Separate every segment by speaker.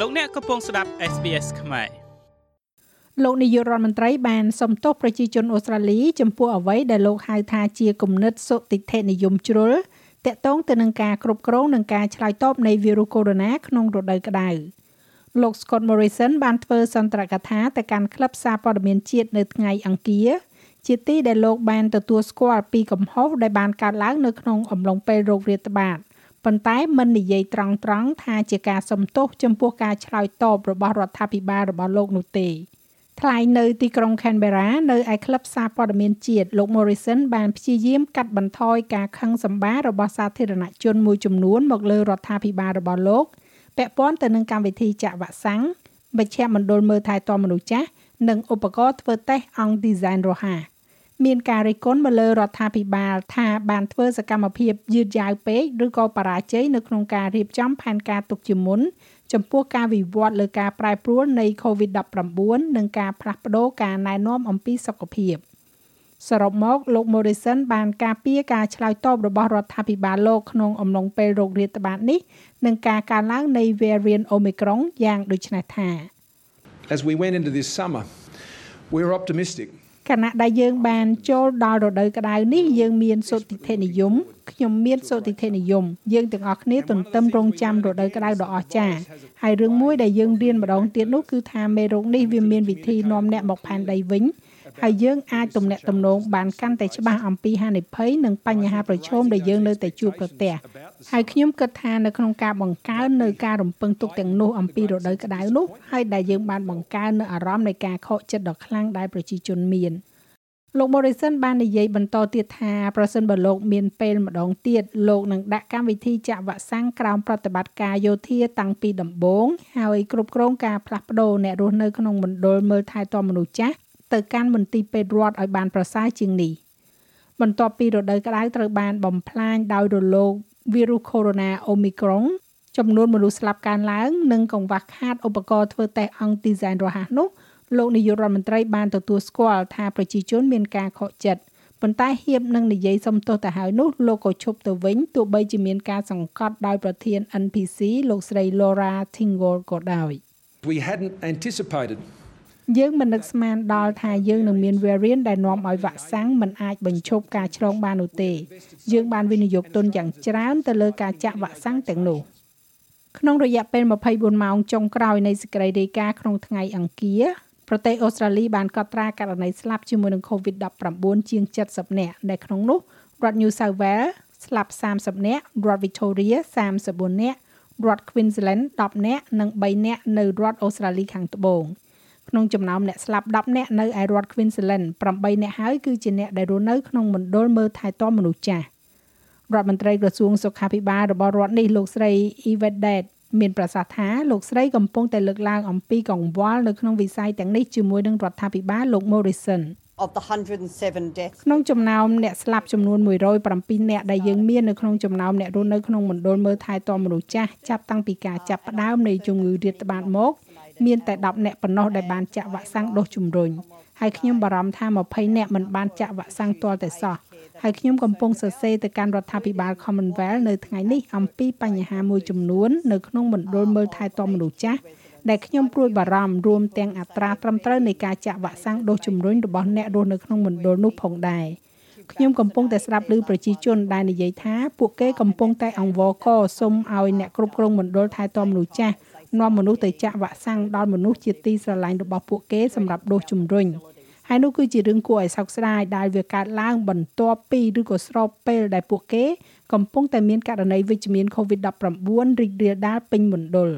Speaker 1: លោកអ្នកកំពុងស្ដាប់ SBS ខ្មែរ
Speaker 2: លោកនាយករដ្ឋមន្ត្រីបានសុំទោសប្រជាជនអូស្ត្រាលី ចំពោះអ្វីដែលលោកហៅថាជាគំនិតសុតិធិនិយមជ្រុលតាក់ទងទៅនឹងការគ្រប់គ្រងនិងការឆ្លើយតបនៃវីរុសកូវីដ -19 ក្នុងរដូវក្តៅលោក Scott Morrison បានធ្វើសន្ទរកថាទៅកាន់ក្លឹបសារព័ត៌មានជាតិនៅថ្ងៃអង្គារជាទីដែលលោកបានទទួលស្គាល់ពីកំហុសដែលបានកើតឡើងនៅក្នុងអំឡុងពេលโรគរាតត្បាត ប៉ុន្តែមិននិយាយត្រង់ៗថាជាការសំទោសចំពោះការឆ្លើយតបរបស់រដ្ឋាភិបាលរបស់លោកនោះទេថ្លែងនៅទីក្រុង Canberra នៅឯក្លឹបសារព័ត៌មានជាតិលោក Morrison បានព្យាយាមកាត់បន្ថយការខឹងសម្បាររបស់សាធារណជនមួយចំនួនមកលើរដ្ឋាភិបាលរបស់លោកពាក់ព័ន្ធទៅនឹងកម្មវិធីចាក់វ៉ាក់សាំងមជ្ឈមណ្ឌលមើលថែទាំមនុស្សចាស់និងឧបករណ៍ធ្វើតេស្តអង្គ design រហ័ស មានការរិះគន់មកលើរដ្ឋាភិបាលថាបានធ្វើសកម្មភាពយឺតយ៉ាវពេកឬក៏បរាជ័យនៅក្នុងការរៀបចំផែនការទុកជាមុនចំពោះការវិវត្តលើការប្រែប្រួលនៃ COVID-19 និងការផ្លាស់ប្តូរការណែនាំអំពីសុខភាពសរុបមកលោក Morrison បានការពារការឆ្លើយតបរបស់រដ្ឋាភិបាលលោកក្នុងអំឡុងពេលโรគរាតត្បាតនេះនិងការកើនឡើងនៃ variant Omicron យ៉ាងដូចនេះថា
Speaker 3: As we went into this summer we were optimistic
Speaker 2: ខណៈដែលយើងបានចូលដល់រដូវក្តៅនេះយើងមានសុតិធិនិយមខ្ញុំមានសុតិធិនិយមយើងទាំងអស់គ្នាទន្ទឹមរង់ចាំរដូវក្តៅដ៏អស្ចារ្យហើយរឿងមួយដែលយើងរៀនម្ដងទៀតនោះគឺថាមេរោគនេះវាមានវិធីនាំអ្នកមកផែនដីវិញហើយយើងអាចទំនាក់ទំនងបានកាន់តែច្បាស់អំពីហានិភ័យនិងបញ្ហាប្រឈមដែលយើងនៅតែជួបប្រទះ ហើយខ្ញុំគិតថានៅក្នុងការបង្កើននៅការរំពឹងទុកទាំងនោះអំពីរដូវក្តៅនោះហើយដែលយើងបានបង្កើននៅអារម្មណ៍នៃការខកចិត្តដ៏ខ្លាំងដែលប្រជាជនមានលោក Morrison បាននិយាយបន្តទៀតថាប្រសិនបើលោកមានពេលម្ដងទៀតលោកនឹងដាក់កម្មវិធីចាក់វ៉ាក់សាំងក្រោមប្រតិបត្តិការយោធាតាំងពីដំបូងហើយគ្រប់គ្រងការផ្លាស់ប្ដូរអ្នករស់នៅក្នុងមណ្ឌលមើលថែទាំមនុស្សចាស់ទៅកាន់មន្ទីរពេទ្យរដ្ឋឲ្យបានប្រសើរជាងនេះបន្ទាប់ពីរដូវក្តៅត្រូវបានបំផ្លាញដោយរលក វីរុសកូវីដ -19 Omicron ចំនួនមនុស្សស្លាប់កើនឡើងនិងកង្វះខាតឧបករណ៍ធ្វើតេស្តអង្គឌីហ្សែនរហ័សនោះលោកនាយករដ្ឋមន្ត្រីបានទទួលស្គាល់ថាប្រជាជនមានការខកចិត្តប៉ុន្តែហៀបនឹងនិយាយសំទោសទៅហើយនោះលោកក៏ឈប់ទៅវិញទោះបីជាមានការសង្កត់ដោយប្រធាន NPC លោកស្រី Laura Tingle ក៏ដោយ
Speaker 3: We hadn't anticipated
Speaker 2: យើងមិននឹកស្មានដល់ថាយើងនឹងមាន variant ដែលនាំឲ្យវ៉ាក់សាំងមិនអាចបញ្ឈប់ការឆ្លងបាននោះទេ យើងបានវិនិយោគទុនយ៉ាងច្រើនទៅលើការចាក់វ៉ាក់សាំងទាំងនោះក្នុងរយៈពេល24ម៉ោងចុងក្រោយនៃសេចក្តីរាយការណ៍ក្នុងថ្ងៃអង្គារប្រទេសអូស្ត្រាលីបានកត់ត្រាករណីស្លាប់ជាមួយនឹង COVID-19 ជាង70នាក់ដែលក្នុងនោះរដ្ឋ New South Wales ស្លាប់30នាក់រដ្ឋ Victoria 34នាក់រដ្ឋ Queensland 10នាក់និង3នាក់នៅរដ្ឋអូស្ត្រាលីខាងត្បូង ក្នុងចំណោមអ្នកស្លាប់10នាក់នៅឯរដ្ឋ Queensland 8នាក់ហើយគឺជាអ្នកដែលរស់នៅក្នុងមណ្ឌលមើលថែទាំមនុស្សចាស់រដ្ឋមន្ត្រីក្រសួងសុខាភិបាលរបស់រដ្ឋនេះលោកស្រី Evedet មានប្រសាសន៍ថាលោកស្រីកំពុងតែលើកឡើងអំពីកង្វល់នៅក្នុងវិស័យទាំងនេះជាមួយនឹងរដ្ឋាភិបាលលោក Morrison
Speaker 4: of the 107 deaths
Speaker 2: ក្នុងចំណោមអ្នកស្លាប់ចំនួន107អ្នកដែលយើងមាននៅក្នុងចំណោមអ្នករស់នៅក្នុងមណ្ឌលមើលថែទាំមនុស្សចាស់ចាប់តាំងពីការចាប់ផ្ដើមនៃជំងឺរាតត្បាតមក មានតែ10អ្នកប៉ុណ្ណោះដែលបានចាក់វ៉ាក់សាំងដូសជំរុញហើយខ្ញុំបារម្ភថា20អ្នកមិនបានចាក់វ៉ាក់សាំងទាល់តែសោះហើយខ្ញុំកំពុងសរសេរទៅកាន់រដ្ឋាភិបាល Commonwealth នៅថ្ងៃនេះអំពីបញ្ហាមួយចំនួននៅក្នុងមណ្ឌលមើលថែទាំមនុស្សចាស់ដែលខ្ញុំព្រួយបារម្ភរួមទាំងអត្រាត្រឹមត្រូវនៃការចាក់វ៉ាក់សាំងដូសជំរុញរបស់អ្នករស់នៅក្នុងមណ្ឌលនោះផងដែរខ្ញុំកំពុងតែស្ដាប់ឮប្រជាជនដែលនិយាយថាពួកគេកំពុងតែអង្វរកសុំឲ្យអ្នកគ្រប់គ្រងមណ្ឌលថែទាំមនុស្សចាស់ នាំមនុស្សទៅចាក់វ៉ាក់សាំងដល់មនុស្សជាទីស្រឡាញ់របស់ពួកគេសម្រាប់ដូសជំរុញហើយនោះគឺជារឿងគួរឲ្យសោកស្ដាយដែលវាកើតឡើងបន្ទាប់ពីឬក៏ស្របពេលដែលពួកគេ កំពុងតែមានករណីវិជ្ជមាន COVID-19 រីករាលដាលពេញមណ្ឌល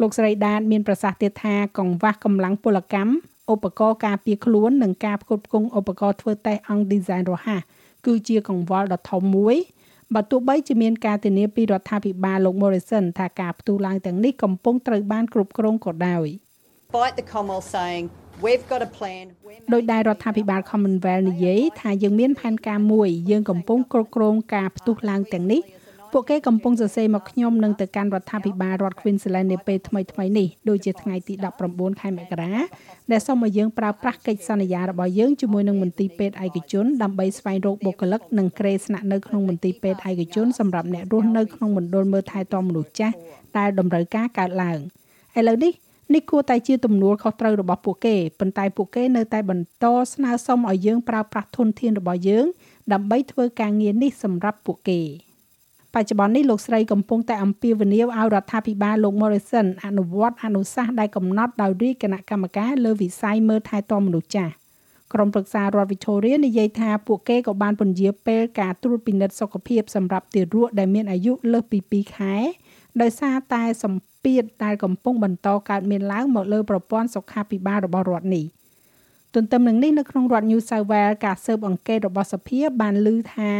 Speaker 2: លោកស្រីដាតមានប្រសាសន៍ទៀតថាកង្វះកម្លាំងពលកម្មឧបករណ៍ការពារខ្លួននិងការផ្គត់ផ្គង់ឧបករណ៍ធ្វើតេស្តអង្គ design រហ័សគឺជាកង្វល់ដ៏ធំមួយ បើទោះបីជាមានការធានាពីរដ្ឋាភិបាលលោក Morrison ថាការផ្ទុះឡើងទាំងនេះកំពុងត្រូវបានគ្រប់គ្រងក៏ដោយ
Speaker 4: Despite the Commonwealth saying we've got a plan
Speaker 2: ដោយដែលរដ្ឋាភិបាល Commonwealth និយាយថាយើងមានផែនការមួយយើងកំពុងគ្រប់គ្រងការផ្ទុះឡើងទាំងនេះ ពួកគេកំពុងសរសេរមកខ្ញុំនឹងទៅកាន់រដ្ឋាភិបាលរដ្ឋ Queensland នាពេលថ្មីថ្មីនេះដូចជាថ្ងៃទី19ខែមករាដែលសូមឲ្យយើងប្រើប្រាស់កិច្ចសន្យារបស់យើងជាមួយនឹងមន្ទីរពេទ្យឯកជនដើម្បីស្វែងរកបុគ្គលិកនិងក្រេស្នាក់នៅក្នុងមន្ទីរពេទ្យឯកជនសម្រាប់អ្នករស់នៅក្នុងមណ្ឌលមើលថែទាំមនុស្សចាស់ដែលតម្រូវការកើតឡើងឥឡូវនេះនេះគួរតែជាទំនួលខុសត្រូវរបស់ពួកគេប៉ុន្តែពួកគេនៅតែបន្តស្នើសុំឲ្យយើងប្រើប្រាស់ធនធានរបស់យើងដើម្បីធ្វើការងារនេះសម្រាប់ពួកគេ បច្ចុប្បន្ននេះលោកស្រីកំពុងតែអំពាវនាវឲ្យរដ្ឋាភិបាលលោក Morrison អនុវត្តអនុសាសន៍ដែលកំណត់ដោយរាជគណៈកម្មការលើវិស័យមើលថែទាំមនុស្សចាស់ក្រុមប្រឹក្សារដ្ឋ Victoria និយាយថាពួកគេក៏បានពន្យាពេលការត្រួតពិនិត្យសុខភាពសម្រាប់ទារកដែលមានអាយុលើសពី2ខែដោយសារតែសម្ពាធដែលកំពុងបន្តកើតមានឡើងមកលើប្រព័ន្ធសុខាភិបាលរបស់រដ្ឋនេះទន្ទឹមនឹងនេះនៅក្នុងរដ្ឋ New South Wales ការស៊ើបអង្កេតរបស់សភាបានលើថា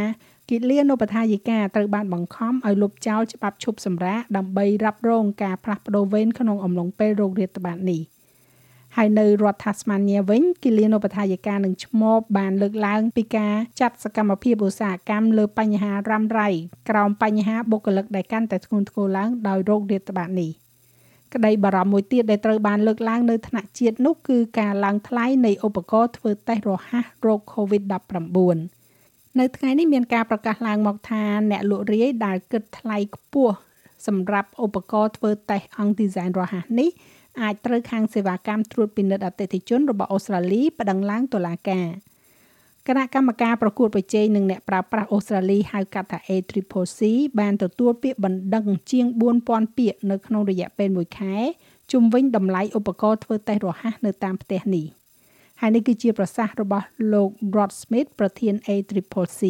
Speaker 2: គិលានុបដ្ឋាយិកាត្រូវបានបង្ខំឲ្យលុបចោលច្បាប់ឈប់សម្រាកដើម្បីរ៉ាប់រងការផ្លាស់ប្ដូរវេនក្នុងអំឡុងពេលរោគរាតត្បាតនេះ។ហើយនៅរដ្ឋ Tasmania វិញគិលានុបដ្ឋាយិកានឹងឈ្មោះបានលើកឡើងពីការចាត់សកម្មភាពឧស្សាហកម្មលើបញ្ហារ៉ាំរ៉ៃក្រោមបញ្ហាបុគ្គលិកដែលកាន់តែធ្ងន់ធ្ងរឡើងដោយរោគរាតត្បាតនេះក្តីបារម្ភមួយទៀតដែលត្រូវបានលើកឡើងនៅថ្នាក់ជាតិនោះគឺការឡើងថ្លៃនៃឧបករណ៍ធ្វើតេស្តរហ័សរោគ COVID-19 នៅថ្ងៃនេះមានការប្រកាសឡើងមកថាអ្នកលក់រាយដែលគិតថ្លៃខ្ពស់សម្រាប់ឧបករណ៍ធ្វើតេស្តអង្គឌីហ្សែនរហ័សនេះអាចត្រូវខាងសេវាកម្មត្រួតពិនិត្យអតិថិជនរបស់អូស្ត្រាលីប្តឹងឡើងតុលាការគណៈកម្មការប្រកួតប្រជែងនឹងអ្នកប្រើប្រាស់អូស្ត្រាលីហៅកាត់ថា ACCC បានទទួលពាក្យបណ្ដឹងជាង4000ពាក្យនៅក្នុងរយៈពេល1ខែជុំវិញតម្លៃឧបករណ៍ធ្វើតេស្តរហ័សនៅតាមផ្ទះនេះ ហើយនេះគឺជាប្រសាសន៍របស់លោក Rod Smith ប្រធាន ACCC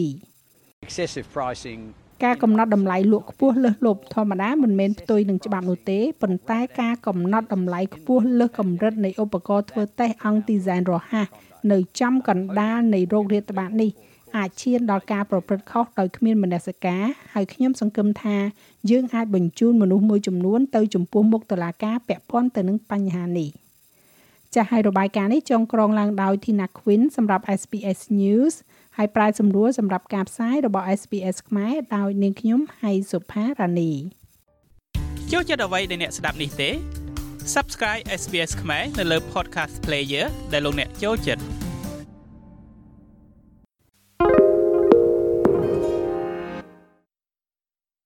Speaker 5: excessive pricing
Speaker 2: ការកំណត់តម្លៃលក់ខ្ពស់លើសលប់ធម្មតាមិនមែនផ្ទុយនឹងច្បាប់នោះទេប៉ុន្តែការកំណត់តម្លៃខ្ពស់លើសកម្រិតនៃឧបករណ៍ធ្វើតេស្តអង្គឌីហ្សែនរហ័សនៅចំកណ្ដាលនៃโรគរាតត្បាតនេះអាចឈានដល់ការប្រព្រឹត្តខុសដោយគ្មានមនសិការហើយខ្ញុំសង្ឃឹមថាយើងអាចបញ្ជូនមនុស្សមួយចំនួនទៅចំពោះមុខតុលាការពាក់ព័ន្ធទៅនឹងបញ្ហានេះ ចាស់ឲ្យរបាយការណ៍នេះចងក្រងឡើងដោយ Tina Quinn សម្រាប់ SPS News ហើយប្រាយសម្រួលសម្រាប់ការផ្សាយរបស់ SPS ខ្មែរដោយនាងខ្ញុំហៃសុផារ៉ានី
Speaker 1: ចូលចិត្តអ្វីដែលអ្នកស្ដាប់នេះទេ Subscribe SBS ខ្មែរនៅលើ Podcast Player ដែលលោកអ្នកចូលចិត្ត